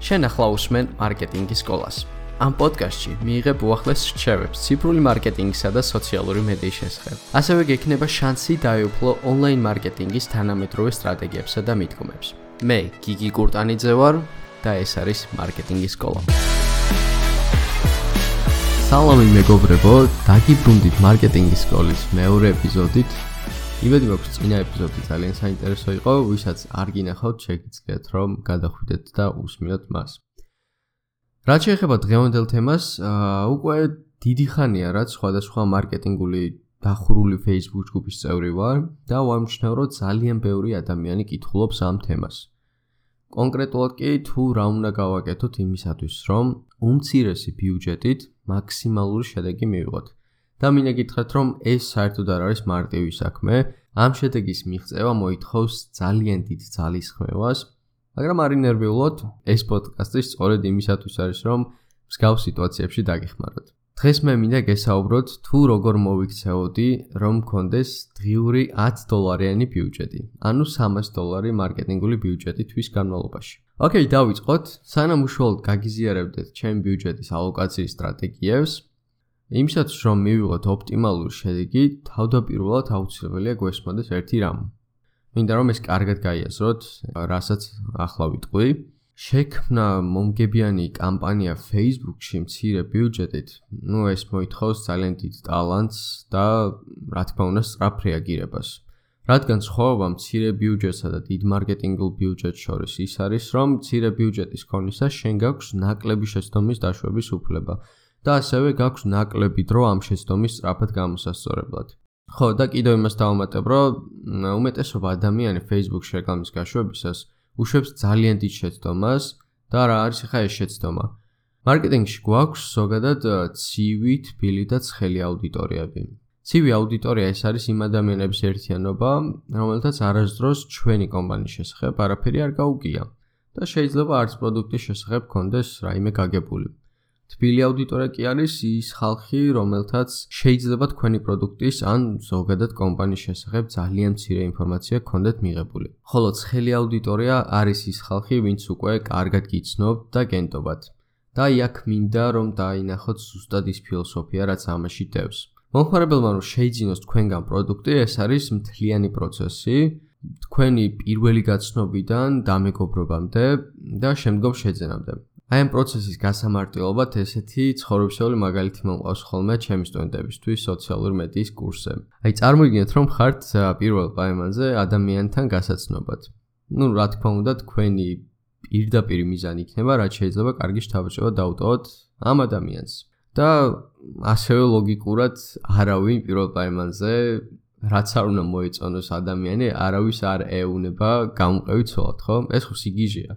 შენ ახლა უსმენ მარკეტინგის სკოლას. ამ პოდკასტში მიიღებ უახლეს რჩევებს ციფრული მარკეტინგისა და სოციალური მედიის შესახებ. ასევე გექნება შანსი დაეუფლო ონლაინ მარკეტინგის თანამედროვე სტრატეგიებსა და მიდგომებს. მე გიგი კურტანიძე ვარ და ეს არის მარკეტინგის სკოლა. სალამი მეგობრებო, დაგიბრუნდით მარკეტინგის სკოლის მეორე ეპიზოდით. იმედი მაქვს წინა ეპიზოდი ძალიან საინტერესო იყო, ვისაც არ გინახავთ, შეგიძლიათ რომ გადახვიდეთ და უსმინოთ მას. რაც შეეხება დღევანდელ თემას, უკვე დიდი ხანია რაც სხვადასხვა მარკეტინგული დახურული Facebook ჯგუფის წევრი ვარ და ვამჩნევ რომ ძალიან ბევრი ადამიანი კითხულობს ამ თემას. კონკრეტულად კი თუ რა უნდა გავაკეთოთ იმისათვის, რომ უმცირესი ბიუჯეტით მაქსიმალური შედეგი მივიღოთ. და მინდა გითხრათ, რომ ეს საერთოდ არ არის მარტივი საქმე. ამ შედეგის მიღწევა მოითხოვს ძალიან დიდ ძალისხმევას, მაგრამ არ ინერვიულოთ, ეს პოდკასტი სწორედ იმისათვის არის, რომ მსგავს სიტუაციებში დაგეხმაროთ. დღეს მე მინდა გესაუბროთ, თუ როგორ მოვიქცეოდი, რომ მქონდეს დღიური 10 დოლარიანი ბიუჯეტი, ანუ 300 დოლარი მარკეტინგული ბიუჯეტი თვის განმავლობაში. ოკეი, დავიწყოთ. სანამ უშუალოდ გაგიზიარებდეთ ჩემ ბიუჯეტის ალოკაციის სტრატეგიებს, იმისაც რომ მივიღოთ ოპტიმალური შედეგი, თავდაპირველად აუცილებელია გვესმოდეს ერთი რამ. მინდა რომ ეს კარგად გაიაზროთ, რასაც ახლა ვიტყვი. შექმნა მომგებიანი კამპანია Facebook-ში მცირე ბიუჯეტით, ну ეს მოითხოვს ძალიან დიდ ტალანტს და რა თქმა უნდა სწრაფ რეაგირებას. რადგან სხვაობა მცირე ბიუჯეტსა და დიდ მარკეტინგულ ბიუჯეტს შორის ის არის, რომ მცირე ბიუჯეტის კონისას შენ გაქვს ნაკლები შეცდომის დაშვების უფლება. და ასევე გაქვს ნაკლები დრო ამ შეცდომის სწრაფად გამოსასწორებლად. ხო, და კიდევ იმას დავამატებ, რომ უმეტესობა ადამიანი Facebook-ში რეკლამის გაშვებისას უშვებს ძალიან დიდ შეცდომას და რა არის ხა ეს შეცდომა? მარკეტინგში გვაქვს ზოგადად ცივი, თბილი და ცხელი აუდიტორიები. ცივი აუდიტორია ეს არის იმ ადამიანების ერთიანობა, რომელთაც არასდროს ჩვენი კომპანიის შესახებ არაფერი არ გაუგია და შეიძლება არც პროდუქტის შესახებ კონდეს რაიმე გაგებული. თბილი აუდიტორია კი არის ის ხალხი, რომელთაც შეიძლება თქვენი პროდუქტის ან ზოგადად კომპანიის შესახებ ძალიან მცირე ინფორმაცია გქონდეთ მიღებული. ხოლო ცხელი აუდიტორია არის ის ხალხი, ვინც უკვე კარგად გიცნობთ და გენტობათ. და იქ მინდა რომ დაინახოთ ზუსტად ის ფილოსოფია, რაც ამაში დევს. მომხმარებელმა რომ შეიძინოს თქვენგან პროდუქტი, ეს არის მთლიანი პროცესი. თქვენი პირველი გაცნობიდან დამეგობრობამდე და შემდგომ შეძენამდე. აი ამ პროცესის გასამარტივებლად ესეთი ცხოვრებისეული მაგალითი მომყავს ხოლმე ჩემი სტუდენტებისთვის სოციალური მედიის კურსზე. აი წარმოიდგინეთ რომ ხართ პირველ პაემანზე ადამიანთან გასაცნობად. ну, რა თქმა უნდა, თქვენი პირდაპირ მიზანი იქნება, რაც შეიძლება კარგი შთაბეჭდილება დაუტოვოთ ამ ადამიანს. და ასევე ლოგიკურად არავინ პირველ პაემანზე რაც არ უნდა მოეწონოს ადამიანი, არავის არ ეუნება გამყევი ცოლად, ხო? ეს ხო სიგიჟეა.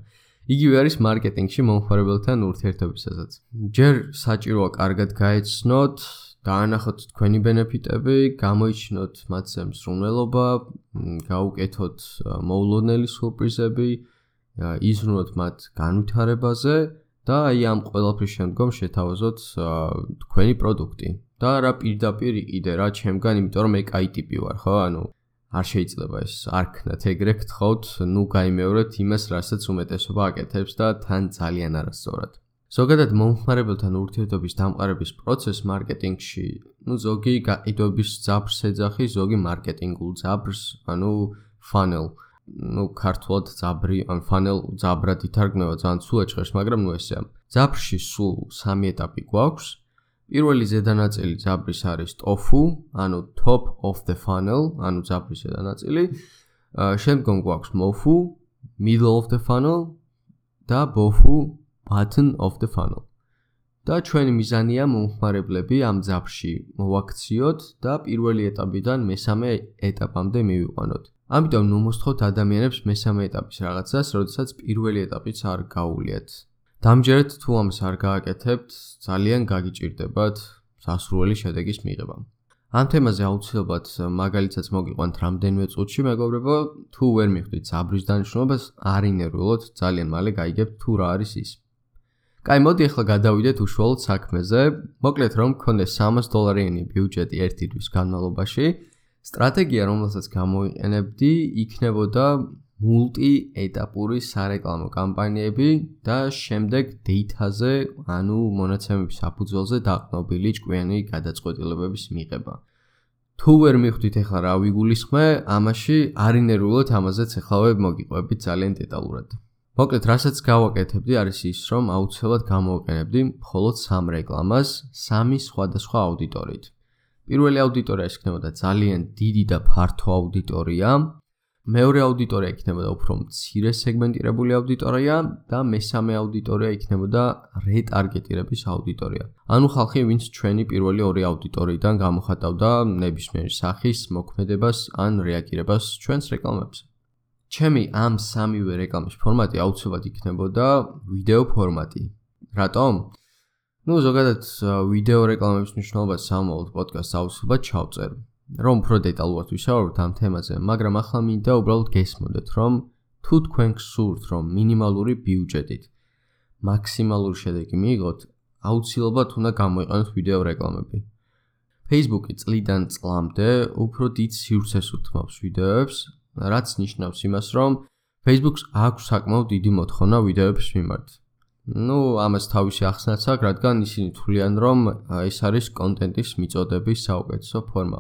იგივე არის მარკეტინგში მომხმარებელთან ურთიერთობისასაც. ჯერ საჭიროა კარგად გაეცნოთ, დაანახოთ თქვენი ბენეფიტები, გამოიჩინოთ მათზე მსრუნველობა, გაუკეთოთ მოულოდნელი სურპრიზები, იზრუნოთ მათ განვითარებაზე და აი ამ ყველაფრის შემდგომ შეთავაზოთ თქვენი პროდუქტი. და რა პირდაპირ იყიდე რა ჩემგან, იმიტომ რომ მე კაი ტიპი ვარ, ხო? ანუ არ შეიძლება ეს არქნათ ეგრე გთხოვთ, ნუ გაიმეორეთ იმას, რასაც უმეტესობა აკეთებს და თან ძალიან არასწორად. ზოგადად მომხმარებელთან ურთიერთობის დამყარების პროცეს მარკეტინგში, ნუ ზოგი გაყიდვების ძაბრს ეძახი, ზოგი მარკეტინგულ ძაბრს, ანუ funnel. ნუ ქართულად ძაბრი, ან funnel ძაბრად ითარგმნება, ძალიან სულ ეჭხერს, მაგრამ ნუ ესეა. ძაბრში სულ სამი ეტაპი გვაქვს. პირველი ზედანაწილი ძაბრის არის tofu, ანუ top of the funnel, ანუ ძაბრის ზედანაწილი. შემდგომ გვაქვს mofu, middle of the funnel და bofu, bottom of the funnel. და ჩვენი მიზანია მომხმარებლები ამ ძაბში მოვაქციოთ და პირველი ეტაპიდან მესამე ეტაპამდე მივიყვანოთ. ამიტომ ნუ მოსთხოვთ ადამიანებს მესამე ეტაპის რაღაცას, როდესაც პირველი ეტაპიც არ გაუვლიათ. დამჯერეთ თუ ამას არ გააკეთებთ, ძალიან გაგიჭირდებათ სასრული შედეგის მიღება. ამ თემაზე აუცილებლად მაგალითაც მოგიყვანთ რამდენიმე წუთში, მეგობრებო, თუ ვერ მიხვდით საბრის დანიშნულებას, არ ინერვიულოთ, ძალიან მალე გაიგებთ თუ რა არის ის. კაი, მოდი ახლა გადავიდეთ უშუალოდ საქმეზე. მოკლედ რომ გქონდეს 300 დოლარიანი ბიუჯეტი ერთი თვის განმავლობაში, სტრატეგია, რომელსაც გამოიყენებდი, იქნებოდა მულტიეტაპური სარეკლამო კამპანიები და შემდეგ data-ზე, ანუ მონაცემების საფუძველზე დაყნობილი ჭკვიანი გადაწყვეტილებების მიღება. თუ ვერ მიხვდით ახლა რა ვიგულისხმე, ამაში არინერულად ამაზეც ახლა მოგიყვებით ძალიან დეტალურად. მოკლედ, რასაც გავაკეთებდი არის ის, რომ აუცილებლად გამოვიყენებდი მხოლოდ სამ რეკლამას სამი სხვადასხვა აუდიტორიით. პირველი აუდიტორია იქნებოდა ძალიან დიდი და ფართო აუდიტორია, მეორე აუდიტორია იქნებოდა უფრო მცირე სეგმენტირებული აუდიტორია და მესამე აუდიტორია იქნებოდა რეტარგეტირების აუდიტორია. ანუ ხალხი, ვინც ჩვენი პირველი ორი აუდიტორიიდან გამოხატავდა ნებისმიერ სახის მოქმედებას ან რეაგირებას ჩვენს რეკლამებზე. ჩემი ამ სამივე რეკლამის ფორმატი აუცილებლად იქნებოდა ვიდეო ფორმატი. რატომ? ну, ზოგადად ვიდეო რეკლამების მნიშვნელობა სამოვალ პოდკასტს აუცილებლად ჩავწერ. რომ უფრო დეტალურად ვისაუბროთ ამ თემაზე, მაგრამ ახლა მინდა უბრალოდ გესმოდეთ, რომ თუ თქვენ გსურთ, რომ მინიმალური ბიუჯეტით მაქსიმალური შედეგი მიიღოთ, აუცილებლად უნდა გამოიყენოთ ვიდეო რეკლამები. Facebook-ი წლიდან წლამდე უფრო დიდ სივრცეს უთმობს ვიდეოებს, რაც ნიშნავს იმას, რომ Facebook-ს აქვს საკმაოდ დიდი მოთხოვნა ვიდეოების მიმართ. ну, ამას თავისი ახსნაც აქვს, რადგან ისინი თვლიან, რომ ეს არის კონტენტის მიწოდების საუკეთესო ფორმა.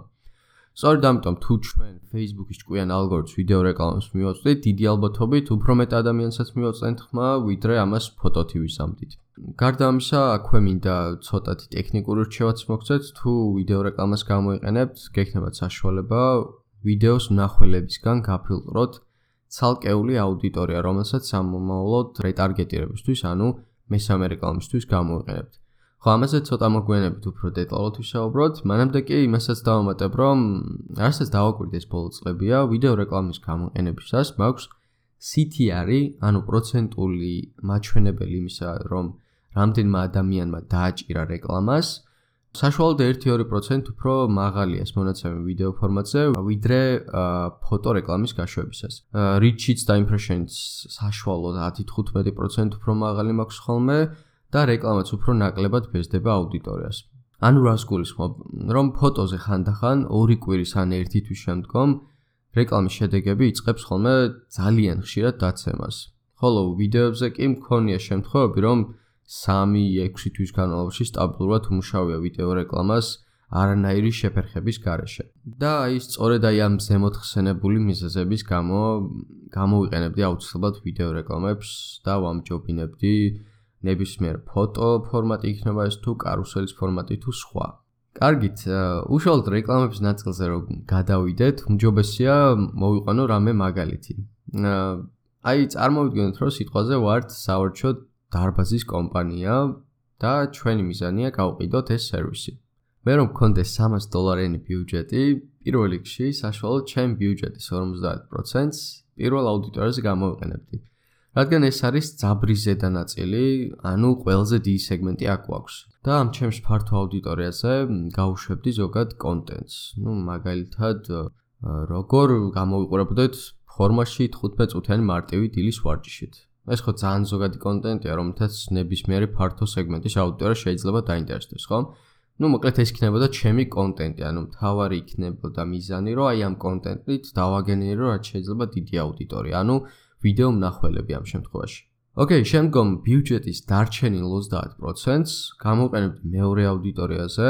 სწორედ ამიტომ თუ ჩვენ Facebook-ის ჭკვიან ალგორითმს ვიდეო რეკლამას მივაწვდით, დიდი ალბათობით უფრო მეტ ადამიანსაც მივაწვდით ხმა, ვიდრე ამას ფოტოთი ვისამდით. გარდა ამისა, აქვე მინდა ცოტათი ტექნიკური რჩევაც მოგცეთ, თუ ვიდეო რეკლამას გამოიყენებთ, გექნებათ საშუალება ვიდეოს მნახველებისგან გაფილტროთ ცალკეული აუდიტორია, რომელსაც სამომავლოდ რეტარგეტირებისთვის, ანუ მესამე რეკლამისთვის გამოიყენებთ. ხო, ამაზე ცოტა მოგვიანებით უფრო დეტალურად ვისაუბროთ. მანამდე კი იმასაც დავამატებ, რომ რასაც დავაკვირდეთ ეს ბოლო წლებია, ვიდეო რეკლამის გამოყენებისას მაქვს CTR-ი, ანუ პროცენტული მაჩვენებელი იმისა, რომ რამდენმა ადამიანმა დააჭირა რეკლამას. საშუალოდ 1-2% უფრო მაღალია ეს მონაცემი ვიდეო ფორმატზე, ვიდრე ფოტო რეკლამის გაშვებისას. reach-იც და impression-იც საშუალოდ 10-15% უფრო მაღალი მაქვს ხოლმე. და რეკლამაც უფრო ნაკლებად ფესდება აუდიტორიას. ანუ რას გულისხმობ, რომ ფოტოზე ხანდახან ორი კვირის ან ერთი თვის შემდგომ რეკლამის შედეგები იწყებს ხოლმე ძალიან ხშირად დაცემას. ხოლო ვიდეოებზე კი მქონია შემთხვევები, რომ 3-6 თვის განმავლობაში სტაბილურად უმუშავია ვიდეო რეკლამას არანაირი შეფერხების გარეშე. და აი სწორედ აი ამ ზემოთხსენებული მიზეზების გამო გამოვიყენებდი აუცილებლად ვიდეო რეკლამებს და ვამჯობინებდი ნებისმიერ ფოტო ფორმატი იქნება ეს თუ კარუსელის ფორმატი თუ სხვა. კარგით, უშუალოდ რეკლამების ნაწილზე რომ გადავიდეთ, უმჯობესია მოვიყვანო რამე მაგალითი. აი, წარმოვიდგინოთ, რომ სიტყვაზე ვართ სავარჩო დარბაზის კომპანია და ჩვენი მიზანია გავყიდოთ ეს სერვისი. მე რომ გქონდეს 300 დოლარიანი ბიუჯეტი, პირველ რიგში საშუალოდ ჩემ ბიუჯეტის 50%-ს პირველ აუდიტორზე გამოვიყენებდი. რადგან ეს არის ძაბრის ზედა ნაწილი, ანუ ყველაზე დიდი სეგმენტი აქ გვაქვს. და ამ ჩემს ფართო აუდიტორიაზე გავუშვებდი ზოგად კონტენტს. ну, მაგალითად, როგორ გამოვიყურებოდეთ ფორმაში 15 წუთიანი მარტივი დილის ვარჯიშით. ეს ხო ძალიან ზოგადი კონტენტია, რომელთაც ნებისმიერი ფართო სეგმენტის აუდიტორია შეიძლება დაინტერესდეს, ხო? ну, მოკლედ ეს იქნებოდა ჩემი კონტენტი, ანუ თავარი იქნებოდა მიზანი, რომ აი ამ კონტენტით დავაგენერო რაც შეიძლება დიდი აუდიტორია. ანუ ვიდეო მნახველები ამ შემთხვევაში. ოკეი, შემდგომ ბიუჯეტის დარჩენილ 30%-ს გამოყენებდი მეორე აუდიტორიაზე.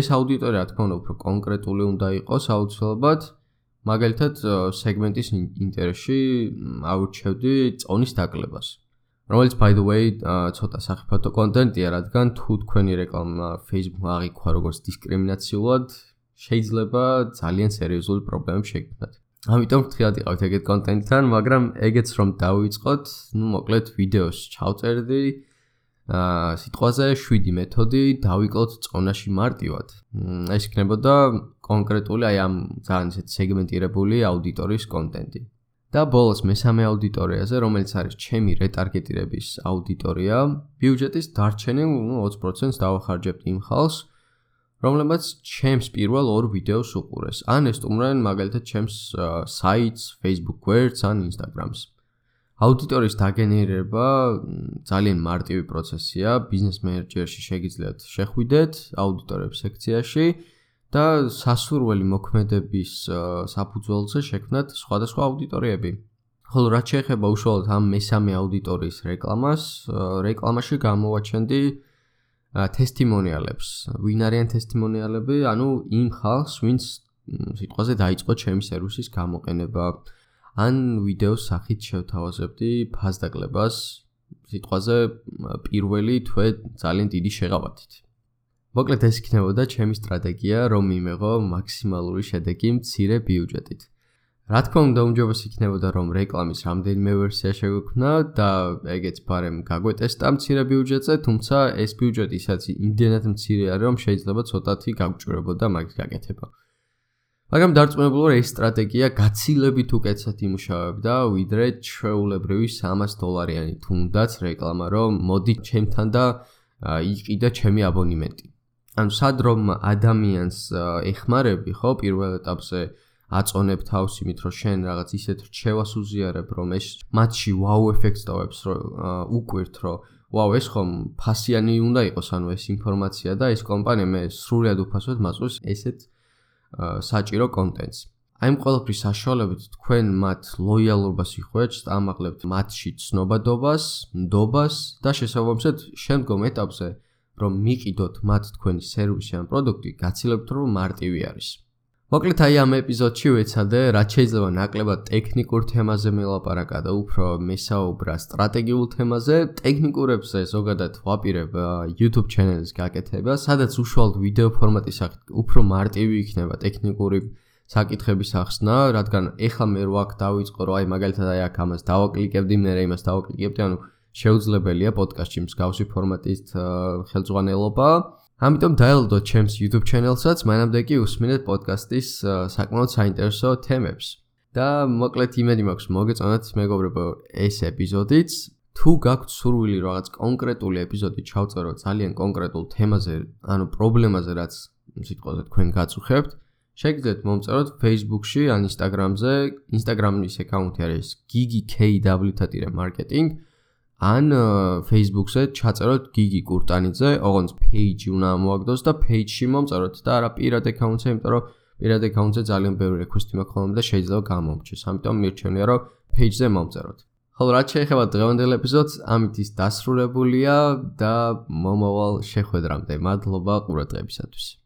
ეს აუდიტორია, თქო უნდა, უფრო კონკრეტული უნდა იყოს აუცილებლად. მაგალითად, სეგმენტის ინტერესში აურჩევდი წონის დაკლებას. რომელიც by the way, ცოტა საფოთო კონტენტია, რადგან თუ თქვენი რეკლამა Facebook-მა აღიქვა როგორც დისკრიმინაციულად, შეიძლება ძალიან სერიოზული პრობლემები შექმნათ. ამიტომ ფრთხილად იყავით ეგეთ კონტენტთან, მაგრამ ეგეც რომ დავიწყოთ, ну, მოკლედ ვიდეოს ჩავწერდი აა სიტყვაზე 7 მეთოდი დავიკლოთ წონაში მარტივად. ეს იქნებოდა კონკრეტული აი ამ ძალიან ისეთ სეგმენტირებული აუდიტორიის კონტენტი. და ბოლოს მესამე აუდიტორიაზე, რომელიც არის ჩემი რეტარგეტირების აუდიტორია, ბიუჯეტის დარჩენილ 20%-ს დავახარჯებთ იმ ხალხს, რომლებიც ჩემს პირველ ორ ვიდეოს უყურეს. ან ესტუმრენ მაგალითად ჩემს საიტს, Facebook გვერდს ან Instagram-ს. აუდიტორიის დაგენერება ძალიან მარტივი პროცესია. ბიზნეს მენეჯერში შეგიძლიათ შეხვიდეთ აუდიტორებს სექციაში და სასურველი მოქმედების საფუძველზე შექმნათ სხვადასხვა აუდიტორიები. ხოლო რაც შეეხება უშუალოდ ამ მესამე აუდიტორიის რეკლამას, რეკლამაში გამოვაჩენდი ტესტიმონიალებს. ვინ არიან ტესტიმონიალები? ანუ იმ ხალხს, ვინც სიტყვაზე დაიწყო ჩემი სერვისის გამოყენება. ან ვიდეოს სახით შევთავაზებდი ფასდაკლებას სიტყვაზე პირველი თვე ძალიან დიდი შეღავათით. მოკლედ ეს იქნებოდა ჩემი სტრატეგია, რომ მიმეღო მაქსიმალური შედეგი მცირე ბიუჯეტით. რა თქმა უნდა, უმჯობესი იქნებოდა რომ რეკლამის რამდენიმე ვერსია შეგვექმნა და ეგეც ბარემ გაგვეტესტა მცირე ბიუჯეტზე, თუმცა ეს ბიუჯეტი ისაც იმდენად მცირე არის, რომ შეიძლება ცოტათი გაგჭირებოდა მაგის გაკეთება. მაგრამ დარწმუნებული ვარ, ეს სტრატეგია გაცილებით უკეთესად იმუშავებდა, ვიდრე ჩვეულებრივი 300 დოლარიანი თუნდაც რეკლამა, რომ მოდი ჩემთან და იყიდა ჩემი აბონემენტი. ანუ სად რომ ადამიანს ეხმარები, ხო, პირველ ეტაპზე აწონებ თავს იმით, რომ შენ რაღაც ისეთ რჩევას უზიარებ, რომ ეს მათში ვაუ ეფექტს დავებს, რომ უკვირთ, რომ ვაუ ეს ხომ ფასიანი უნდა იყოს, ანუ ეს ინფორმაცია და ეს კომპანია მე სრულად უფასოდ მაწვევს ესეთ საჭირო კონტენტს. აი ამ ყველაფრის საშუალებით თქვენ მათ ლოიალობას იხვეჭთ, ამაღლებთ მათში ცნობადობას, ნდობას და შესაბამისად შემდგომ ეტაპზე რომ მიყიდოთ მათ თქვენი სერვისი ან პროდუქტი, გაცილებთ რომ მარტივი არის. მოკლედ აი ამ ეპიზოდში ვეცადე, რაც შეიძლება ნაკლებად ტექნიკურ თემაზე მელაპარაკა და უფრო მესაუბრა სტრატეგიულ თემაზე, ტექნიკურებზე ზოგადად ვაპირებ YouTube ჩანელის გაკეთება, სადაც უშუალოდ ვიდეო ფორმატის სახით უფრო მარტივი იქნება ტექნიკური საკითხების ახსნა, რადგან ეხლა მე რო აქ დავიწყო, რომ აი მაგალითად აი აქ ამას დავაკლიკებდი, მე რა იმას დავაკლიკებდი, ანუ შეუძლებელია პოდკასტში მსგავსი ფორმატის ხელმძღვანელობა. ამიტომ დაელოდოთ ჩემს YouTube channel-საც, მანამდე კი უსმინეთ პოდკასტის საკმაოდ საინტერესო თემებს. და მოკლედ იმედი მაქვს მოგეწონათ მეგობრებო ეს ეპიზოდიც. თუ გაქვთ სურვილი რაღაც კონკრეტული ეპიზოდი ჩავწერო ძალიან კონკრეტულ თემაზე, ანუ პრობლემაზე, რაც სიტყვაზე თქვენ გაწუხებთ, შეგიძლიათ მომწეროთ Facebook-ში ან Instagram-ზე. Instagram-ის აკაუნთი არის gigi.kw.marketing. ან Facebook-ზე ჩაწეროთ გიგი კურტანიძე, ოღონდ page უნდა მოაგდოს და page-ში მომწეროთ და არა პირად account-ზე, იმიტომ რომ პირად account-ზე ძალიან ბევრი request-ი მაქვს ხოლმე და შეიძლება გამომჩეს. ამიტომ მირჩენია რომ page-ზე მომწეროთ. ხოლო რაც შეეხება დღევანდელ ეპიზოდს, ამით ის დასრულებულია და მომავალ შეხვედრამდე. მადლობა ყურადღებისათვის.